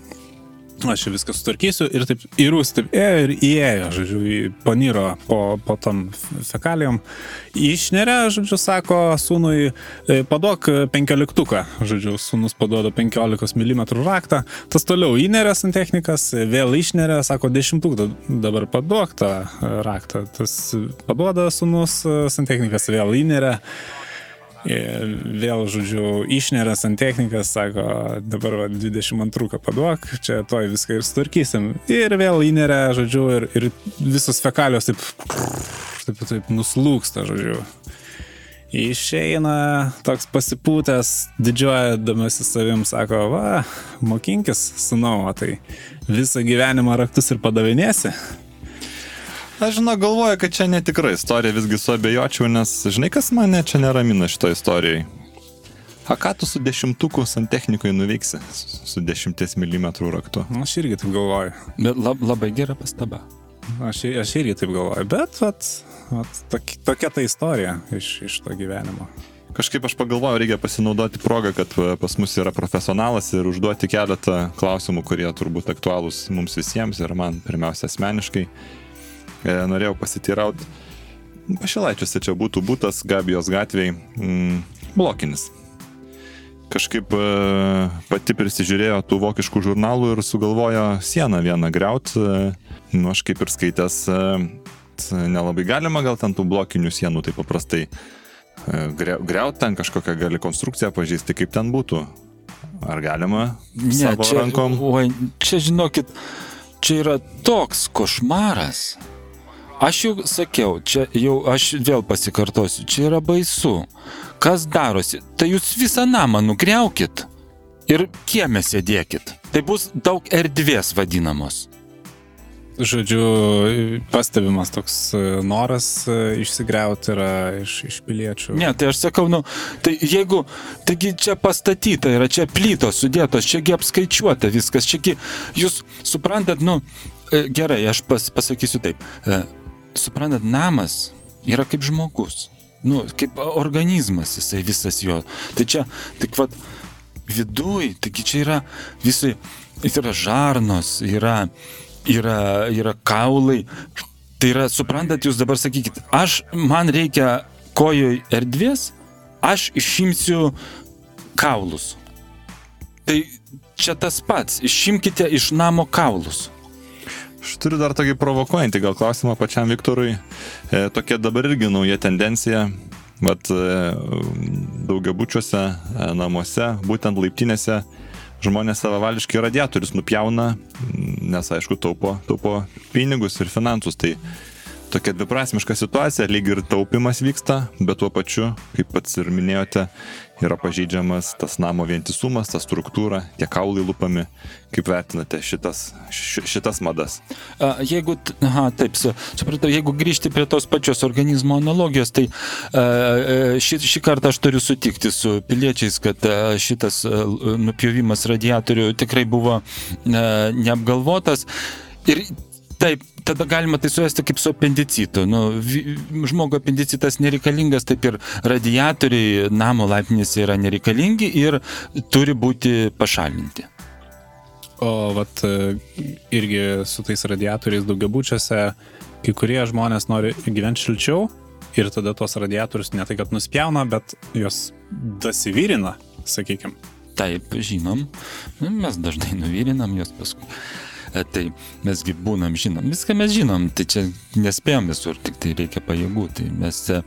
aš čia viską sutvarkysiu ir taip ir jūs taip ėjo ir įėjo, žodžiu, paniro po, po tom fekalijom. Išneria, žodžiu, sako sūnui, e, paduok penkioliktuką, žodžiu, sūnus paduoda 15 mm raktą, tas toliau įneria santechnikas, vėl išneria, sako, dešimtuką dabar paduok tą raktą, tas paduoda sūnus santechnikas, vėl įneria. Vėl, žodžiu, išneras ant technikas, sako, dabar va, 22 paduok, čia toj viską ir sutvarkysim. Ir vėl įneria, žodžiu, ir, ir visos fekalios taip, taip, taip nuslūksta, žodžiu. Išeina toks pasipūtęs, didžiuojadamasi savim, sako, va, mokinkis, sunau, tai visą gyvenimą raktus ir padavinėsi. Aš žinau, galvoju, kad čia netikra istorija, visgi suabejočiau, nes žinai, kas mane čia neramina šito istorijai. A ką tu su dešimtuku santechnikoje nuveiksi su 10 mm raktu? Nu, aš irgi taip galvoju. Bet lab, labai gera pastaba. Aš, aš irgi taip galvoju, bet vat, vat, tok, tokia ta istorija iš, iš to gyvenimo. Kažkaip aš pagalvojau, reikia pasinaudoti progą, kad pas mus yra profesionalas ir užduoti keletą klausimų, kurie turbūt aktualūs mums visiems ir man pirmiausia asmeniškai. E, norėjau pasitirauti. Pašilaičiuose čia būtų būtas Gabijos gatviai mm, blokinis. Kažkaip e, pati prisižiūrėjo tų vokiškų žurnalų ir sugalvojo sieną vieną greut. E, nu, aš kaip ir skaitęs, nelabai galima gal ten tų blokinių sienų taip paprastai greut ten kažkokią gali konstrukciją pažįsti, kaip ten būtų. Ar galima Ne, savo čia, rankom? oi, čia žinokit, čia yra toks košmaras. Aš jau sakiau, čia jau aš vėl pasikartosiu, čia yra baisu. Kas darosi? Tai jūs visą namą nugriaukit ir kiemė sėdėkit. Tai bus daug erdvės vadinamos. Žodžiu, pastebimas toks e, noras e, išsigriauti yra iš, iš piliečių. Ne, tai aš sakau, nu, tai jeigu, taigi čia pastatyta yra, čia plytos sudėtos, čiagi apskaičiuota viskas, čiagi jūs suprantat, nu, e, gerai, aš pas, pasakysiu taip, suprantat, namas yra kaip žmogus, nu, kaip organizmas jisai visas jo. Tai čia, tik vad, viduj, taigi čia yra visai, yra žarnos, yra, yra, yra kaulai. Tai yra, suprantat, jūs dabar sakykit, aš, man reikia kojoj erdvės, aš išimsiu kaulus. Tai čia tas pats, išimkite iš namo kaulus. Aš turiu dar tokį provokuojantį gal klausimą pačiam Viktorui. E, tokia dabar irgi nauja tendencija. Vat e, daugiabučiuose, e, namuose, būtent laiptinėse žmonės savavališkai radiatorius nupjauna, nes aišku taupo, taupo pinigus ir finansus. Tai tokia dviprasmiška situacija, lyg ir taupimas vyksta, bet tuo pačiu, kaip pats ir minėjote, yra pažeidžiamas tas namo vientisumas, ta struktūra, tie kaulai lupami. Kaip vertinate šitas, ši, šitas madas? Jeigu, aha, taip, su- supratau, jeigu grįžti prie tos pačios organizmo analogijos, tai šį, šį kartą aš turiu sutikti su piliečiais, kad šitas nupjovimas radiatorių tikrai buvo neapgalvotas. Ir taip, tada galima tai suvesti kaip su apendicitu. Nu, žmogui apendicitas nereikalingas, taip ir radiatoriai namo laiptinėse yra nereikalingi ir turi būti pašalinti. O vat irgi su tais radiatoriais daugiabučiuose, kai kurie žmonės nori gyventi šilčiau ir tada tuos radiatorius ne tai, kad nuspjauna, bet juos dasivyrina, sakykime. Taip, žinom, mes dažnai nuvyrinam juos paskui. E, Tai mesgi būnam, žinom, viską mes žinom, tai čia nespėjom visur, tik tai reikia pajėgų. Tai mes, e,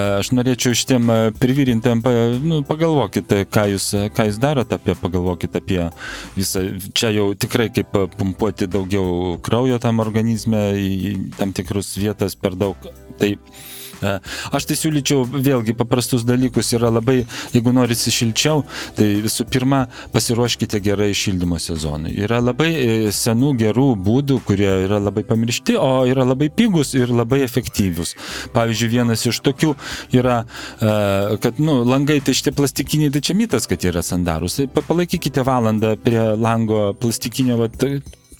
aš norėčiau šitiem e, privirintėm, nu, pagalvokite, ką jūs, e, ką jūs darote, apie, pagalvokite apie visą, čia jau tikrai kaip e, pumpuoti daugiau kraujo tam organizme į tam tikrus vietas per daug. Tai E, Aš tai siūlyčiau vėlgi paprastus dalykus. Yra labai, jeigu norisi šilčiau, tai visų pirma pasiruoškite gerai šildymo sezonui. Yra labai senų gerų būdų, kurie yra labai pamiršti, o yra labai pigus ir labai efektyvūs. Pavyzdžiui, vienas iš tokių yra, kad, nu, langai tai šitie plastikiniai, tai čia mitas, kad yra sandarus. Tai pa- palaikykite valandą prie lango plastikinio, vat,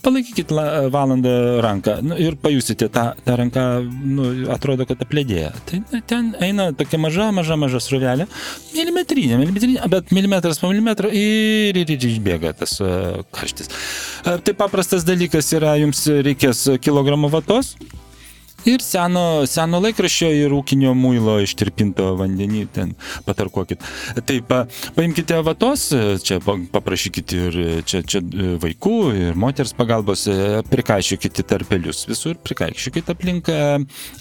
palaikykit la- valandą ranką nu, ir pajusite, ta, ta ranka nu, atrodo, kad aplėdėja. Tai na, ten eina tokia maža, maža, maža srovelė, milimetrinė, milimetrinė, bet milimetras po milimetro ir, ir, ir išbėga tas uh, karštis. Tai paprastas dalykas yra, jums reikės kilogramų vatos, Ir seno, seno laikraščio ir ūkinio muilo ištirpinto vandenį ten patarkuokit. Taip, pa, paimkite vatos, čia paprašykite ir čia, čia vaikų ir moters pagalbos, prikaišykite tarpelius visur, prikaišykite aplink,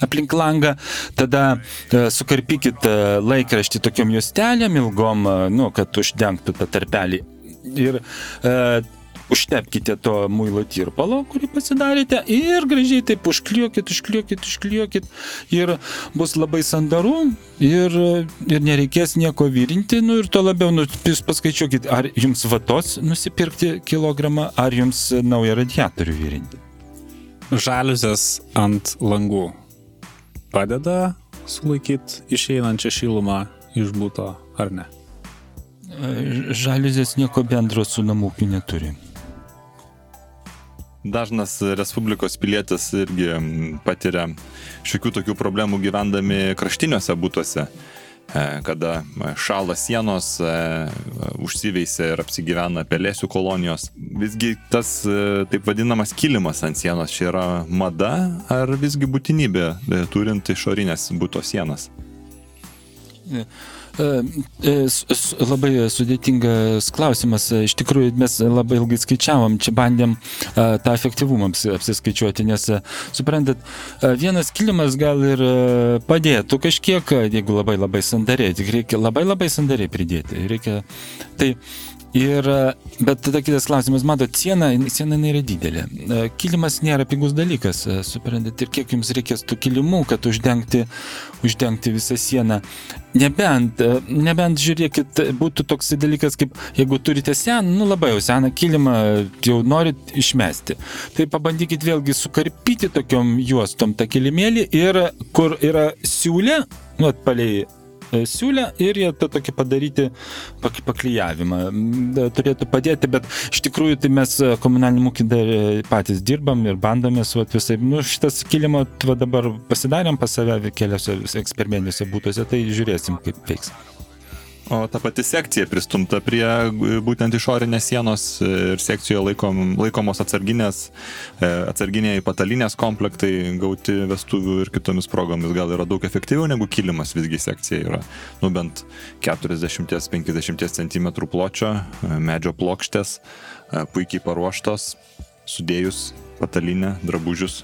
aplink langą, tada e, sukarpykite laikraštį tokiom juostelėm ilgom, nu, kad uždengtų tą tarpelį. Ir e, užtepkite to muilo tirpalo, kurį pasidarėte ir gražiai taip užkliuokit, užkliuokit, užkliuokit ir bus labai sandaru ir, ir nereikės nieko virinti, nu ir to labiau, nu, jūs paskaičiuokit, ar jums vatos nusipirkti kilogramą, ar jums naują radiatorių virinti. Žaliuzės ant langų padeda sulaikyti išeinančią šilumą iš būto ar ne? Žaliuzės nieko bendro su namūkiu neturi dažnas Respublikos pilietis irgi patiria šiokių tokių problemų gyvendami kraštiniuose būtuose, e, kada šala sienos, e, užsiveisia ir apsigyvena pelėsių kolonijos. Visgi tas e, taip vadinamas kilimas ant sienos čia yra mada ar visgi būtinybė turint išorinės būto sienas? E, labai sudėtingas klausimas. Iš tikrųjų, mes labai ilgai skaičiavom, čia bandėm tą efektyvumą apsiskaičiuoti, nes, suprantat, vienas kilimas gal ir padėtų kažkiek, jeigu labai labai sandariai, tik reikia labai labai sandariai pridėti. Reikia, tai Ir, bet tada kitas klausimas, matot, siena, siena nėra didelė. Kilimas nėra pigus dalykas, suprantat, ir kiek jums reikės tų kilimų, kad uždengti, uždengti visą sieną. Nebent, nebent žiūrėkit, būtų toks dalykas, kaip jeigu turite seną, nu labai jau seną kilimą, jau norit išmesti. Tai pabandykit vėlgi sukarpyti tokiom juostom tą kilimėlį ir kur yra siūlė, nu, palei E, siūlę ir jie tą tokį padaryti paklyjavimą. Turėtų padėti, bet iš tikrųjų tai mes e, komunaliniam ūkį dar e, patys dirbam ir bandomės visai. Nu, šitas kilimo dabar pasidarėm pas save keliose eksperimentiniuose būtuose, tai žiūrėsim, kaip veiks. O ta pati sekcija pristumta prie būtent išorinės sienos ir sekcijoje laikom, laikomos atsarginės, e, atsarginiai patalinės komplektai gauti vestuvių ir kitomis progomis. Gal yra daug efektyviau negu kilimas, visgi sekcija yra, nu bent 40-50 cm pločio, e, medžio plokštės, e, puikiai paruoštos, sudėjus patalinę, drabužius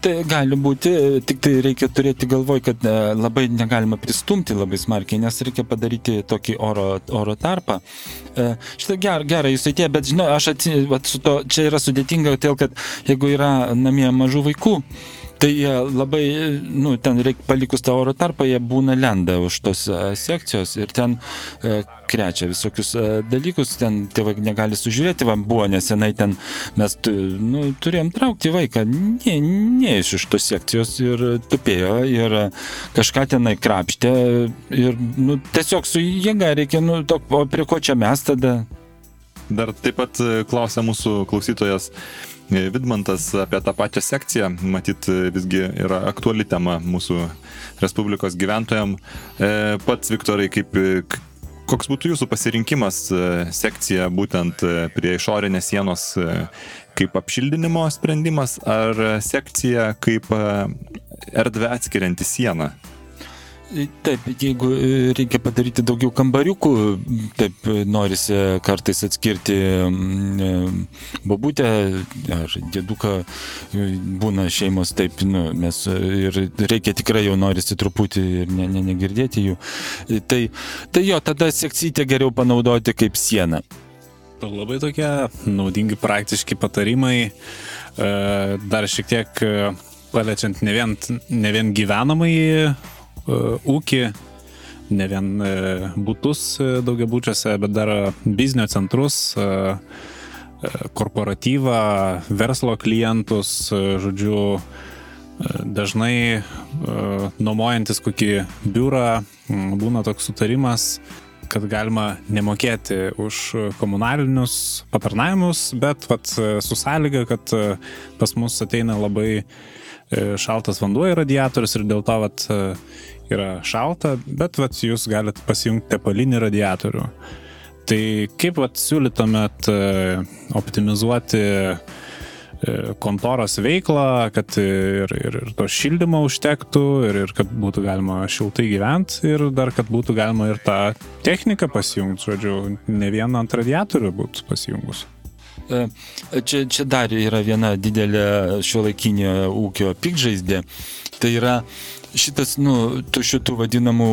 Tai gali būti, tik tai reikia turėti galvoj, kad e, labai negalima pristumti labai smarkiai, nes reikia padaryti tokį oro, oro tarpą. E, šitą gerą, gerą jūs atėjo, bet žinau, aš atsimenu, su to čia yra sudėtinga, todėl kad jeigu yra namie mažų vaikų, Tai jie labai, nu, ten reikia palikus tą oro tarpą, jie būna lenda už tos uh, sekcijos ir ten uh, krečia visokius uh, dalykus, ten tėvai negali sužiūrėti, va, buvo nesenai ten mes tu, nu, turėjom traukti vaiką, ne, ne iš tos sekcijos ir tupėjo ir kažką tenai krapštė ir, nu, tiesiog su jėga reikia, nu, to, o prie ko čia mes tada? Dar taip pat klausia mūsų klausytojas, Vidmantas apie tą pačią sekciją, matyt, visgi yra aktuali tema mūsų Respublikos gyventojams. E, pats, Viktorai, kaip, koks būtų jūsų pasirinkimas e, sekcija būtent e, prie išorinės sienos kaip apšildinimo sprendimas ar sekcija kaip erdvę atskirianti sieną? Taip, jeigu e, reikia padaryti daugiau kambariukų, taip norisi kartais atskirti mm, e, babutę ar dėduką, e, būna šeimos taip, nu, mes ir reikia tikrai jau norisi truputį ir ne, ne, negirdėti jų. Tai, tai jo, tada seksytę geriau panaudoti kaip sieną. Labai tokie naudingi praktiški patarimai, dar šiek tiek paliečiant ne vien, ne vien gyvenamąjį ūkį, ne vien e, būtus e, daugiabučiuose, bet dar biznio centrus, korporatyvą, verslo klientus, žodžiu, dažnai nuomojantis kokį biurą būna toks sutarimas, kad galima nemokėti už komunalinius patarnavimus, bet vat, su sąlyga, kad pas mus ateina labai šaltas vanduo į radiatorius ir dėl to vat, yra šalta, bet vat, jūs galite pasijungti tepalinį radiatorių. Tai kaip vat siūlytumėt e, optimizuoti e, kontoros veiklą, kad ir, ir, ir to šildymo užtektų, ir, ir kad būtų galima šiltai gyventi, ir dar kad būtų galima ir tą techniką pasijungti, žodžiu, ne vieną ant radiatorių būtų pasijungus. E, čia, čia dar yra viena didelė šio laikinio ūkio pikžaizdė. Tai yra šitas, nu, tų šitų vadinamų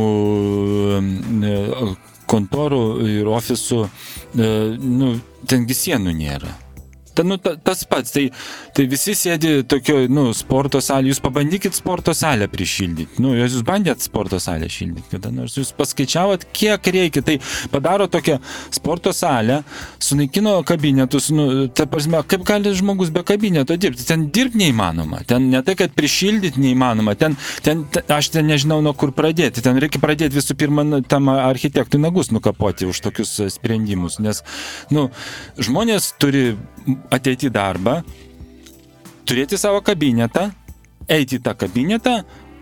kontorų ir ofisų, e, nu, tengi sienų nėra. Ta, nu, ta, tas pats, tai, tai visi sėdi tokio, nu, sporto salė, jūs pabandykit sporto salę prišildyti. Nu, jūs bandėt sporto salę šildyti, kada nors jūs paskaičiavot, kiek reikia. Tai padaro tokią sporto salę, sunaikino kabinetus, nu, ta prasme, kaip gali žmogus be kabineto dirbti. Ten dirbti neįmanoma. Ten ne tai, kad prišildyti neįmanoma. Ten, ten, aš ten nežinau, nuo kur pradėti. Ten reikia pradėti visų pirma nu, tam architektui nagus nukapoti už tokius sprendimus. Nes, nu, žmonės turi ateiti į darbą, turėti savo kabinetą, eiti į tą kabinetą,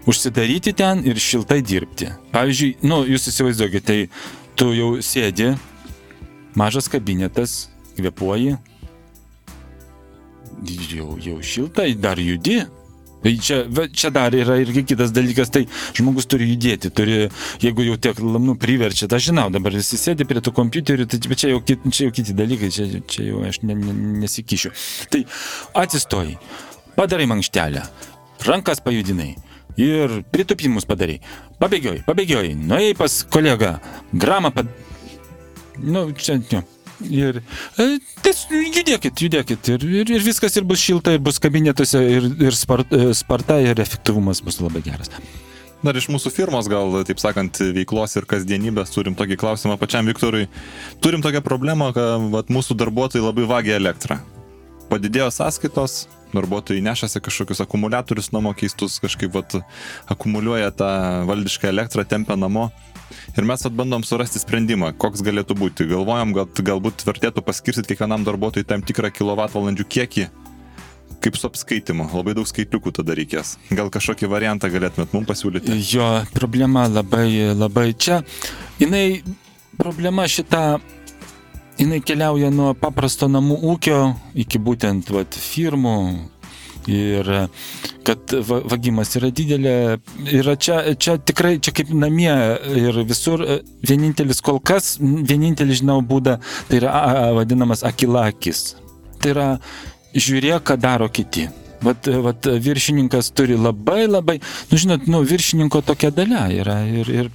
užsidaryti ten ir šiltai dirbti. Pavyzdžiui, nu, jūs įsivaizduokite, tai tu jau sėdi, mažas kabinetas, kvepuoji, jau, jau šiltai, dar judi, čia, čia dar yra irgi kitas dalykas, tai žmogus turi judėti, turi, jeigu jau tiek, nu, priverčia, aš žinau, dabar visi sėdi prie tų kompiuterių, tai čia jau, čia jau kiti dalykai, čia, čia jau aš ne, ne, nesikišiu. Tai atsistoji, padarai mankštelę, rankas pajudinai ir pritupimus padarai, pabėgioj, pabėgioj, nuėjai pas kolegą, gramą pad... Nu, čia, ne. Ir e, ties, judėkit, judėkit ir, ir, ir viskas ir bus šilta, ir bus kabinetuose, ir, ir spart, e, sparta, ir efektyvumas bus labai geras. Dar iš mūsų firmos, gal, taip sakant, veiklos ir kasdienybės turim tokį klausimą pačiam Viktorui. Turim tokią problemą, kad vat, mūsų darbuotojai labai vagia elektrą. Padidėjo sąskaitos, darbuotojai nešasi kažkokius akumuliatorius namo keistus, kažkaip vat, akumuliuoja tą valdišką elektrą, tempia namo. Ir mes bandom surasti sprendimą, koks galėtų būti. Galvojam, kad galbūt vertėtų paskirstyti kiekvienam darbuotojui tam tikrą kilovatvalandžių kiekį, kaip su apskaitimu. Labai daug skaitliukų tada reikės. Gal kažkokį variantą galėtumėt mums pasiūlyti? Jo, problema labai, labai čia. Jinai, problema šita, jinai keliauja nuo paprasto namų ūkio iki būtent vat, firmų, Ir kad vagimas yra didelė, yra čia, čia tikrai, čia kaip namie ir visur, vienintelis kol kas, vienintelis žinau būdą, tai yra vadinamas akilakis. Tai yra žiūrėk, ką daro kiti. Vat, vat viršininkas turi labai labai, nu žinot, nu viršininko tokia dalia yra ir, ir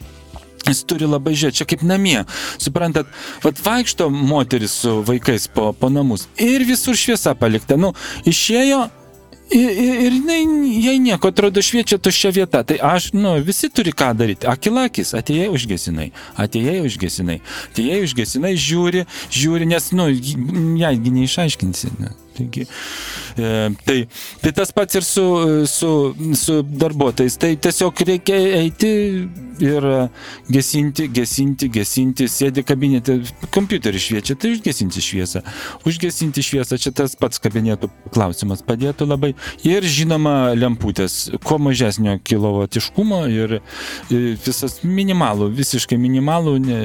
Jis turi labai žiūrėti, čia kaip namie. Suprantat, vad vaikšto moteris su vaikais po, po namus ir visur šviesa palikta. Nu, išėjo, Ir, ir, ir jinai, jai nieko atrodo šviečia tuščia vieta. Tai aš, nu, visi turi ką daryti. Akilakis, atėjai užgesinai, atėjai užgesinai, atėjai užgesinai, žiūri, žiūri, nes, nu, jaigi neišaiškinsi. Ne. Taigi, e, tai, tai tas pats ir su, su, su darbuotojais. Tai tiesiog reikia eiti ir gesinti, gesinti, gesinti, sėdi kabinete, kompiuterį šviečia, tai užgesinti šviesą. Užgesinti šviesą, čia tas pats kabinetų klausimas padėtų labai. Ir žinoma, lemputės, kuo mažesnio kilovatiškumo ir, ir visas minimalų, visiškai minimalų ne,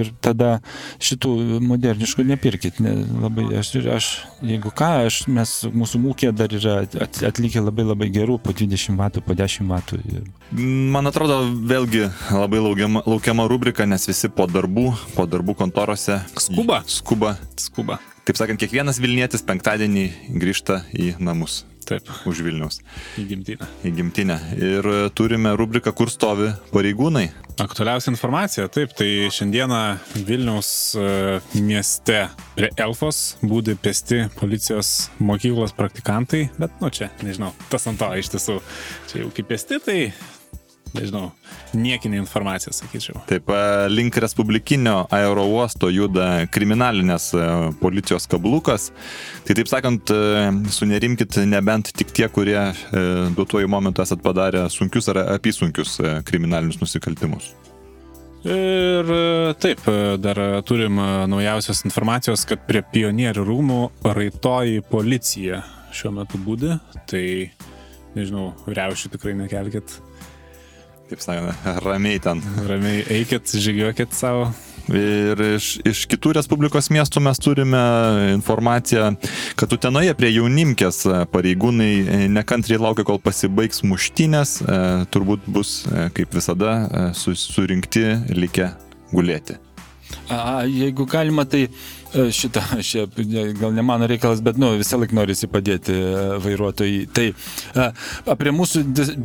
ir tada šitų moderniškų nepirkit. Ne, labai, aš, aš, jeigu ką, aš, mes, mūsų mūkė dar yra atlikę labai labai gerų, po 20 vatų, po 10 vatų. Man atrodo, vėlgi labai laukiama, laukiama rubrika, nes visi po darbų, po darbų kontorose skuba. Skuba. Skuba. Taip sakant, kiekvienas Vilnietis penktadienį grįžta į namus. Taip. Už Vilnius. Į gimtinę. Į gimtinę. Ir turime rubriką, kur stovi pareigūnai. Aktualiausia informacija, taip, tai šiandieną Vilniaus e, mieste prie Elfos būdi pesti policijos mokyklos praktikantai, bet, nu čia, nežinau, tas ant to iš tiesų, čia jau kaip pesti, tai nežinau, niekinė informacija, sakyčiau. Taip, e, link Respublikinio aerouosto juda kriminalinės e, policijos kablukas. Tai taip sakant, e, sunerimkit nebent tik tie, kurie duotuoju momentu esat padarę sunkius ar apysunkius kriminalinius nusikaltimus. Ir taip, dar turim naujausios informacijos, kad prie pionierių rūmų raitoji policija šiuo metu būdi, tai nežinau, riaušių tikrai nekelkit kaip sakant, ramiai ten. Ramiai eikit, žygiuokit savo. Ir iš, iš kitų Respublikos miestų mes turime informaciją, kad Utenoje prie jaunimkės pareigūnai nekantriai laukia, kol pasibaigs muštinės, turbūt bus, kaip visada, surinkti likę gulėti. A, jeigu galima, tai e, šitą, šia, gal ne mano reikalas, bet nu, visą laiką norisi padėti e, vairuotojai. Tai e, prie mūsų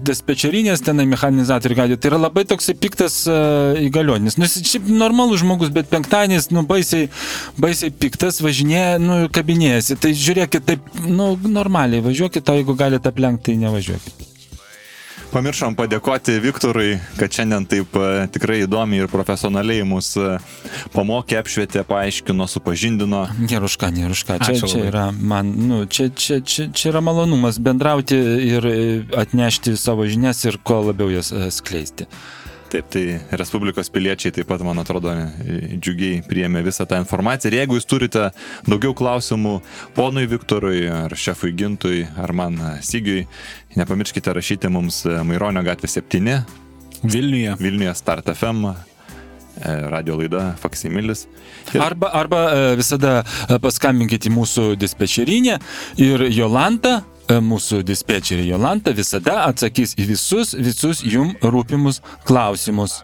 dispečerinės tenai mechanizatorių gali, tai yra labai toksai piktas įgalionis. Nu, šiaip normalus žmogus, bet penktadienis, nu, baisiai, baisiai piktas, važinėja, nu, kabinėjasi. Tai žiūrėkit, taip, nu, normaliai važiuokit, o jeigu galite aplenkti, tai nevažiuokit. Pamiršom padėkoti Viktorui, kad šiandien taip e, tikrai įdomiai ir profesionaliai mus e, pamokė, apšvietė, paaiškino, supažindino. Geruška, geruška. Čia, čia yra man, nu, čia, čia, čia, čia yra malonumas bendrauti ir e, atnešti savo žinias ir kuo labiau jas skleisti. Taip, tai Respublikos piliečiai taip pat, man atrodo, džiugiai priėmė visą tą informaciją. Ir jeigu jūs turite daugiau klausimų ponui Viktorui, ar šefui Gintui, ar man Sigiui, nepamirškite rašyti mums Maironio gatvė 7. Vilniuje. Vilniuje Start FM e, radio laida Faksimilis. Ir... Arba, arba e, visada e, paskambinkite į mūsų dispečerinę ir Jolanta E, mūsų dispečerė Jolanta visada atsakys į visus, visus jum rūpimus klausimus.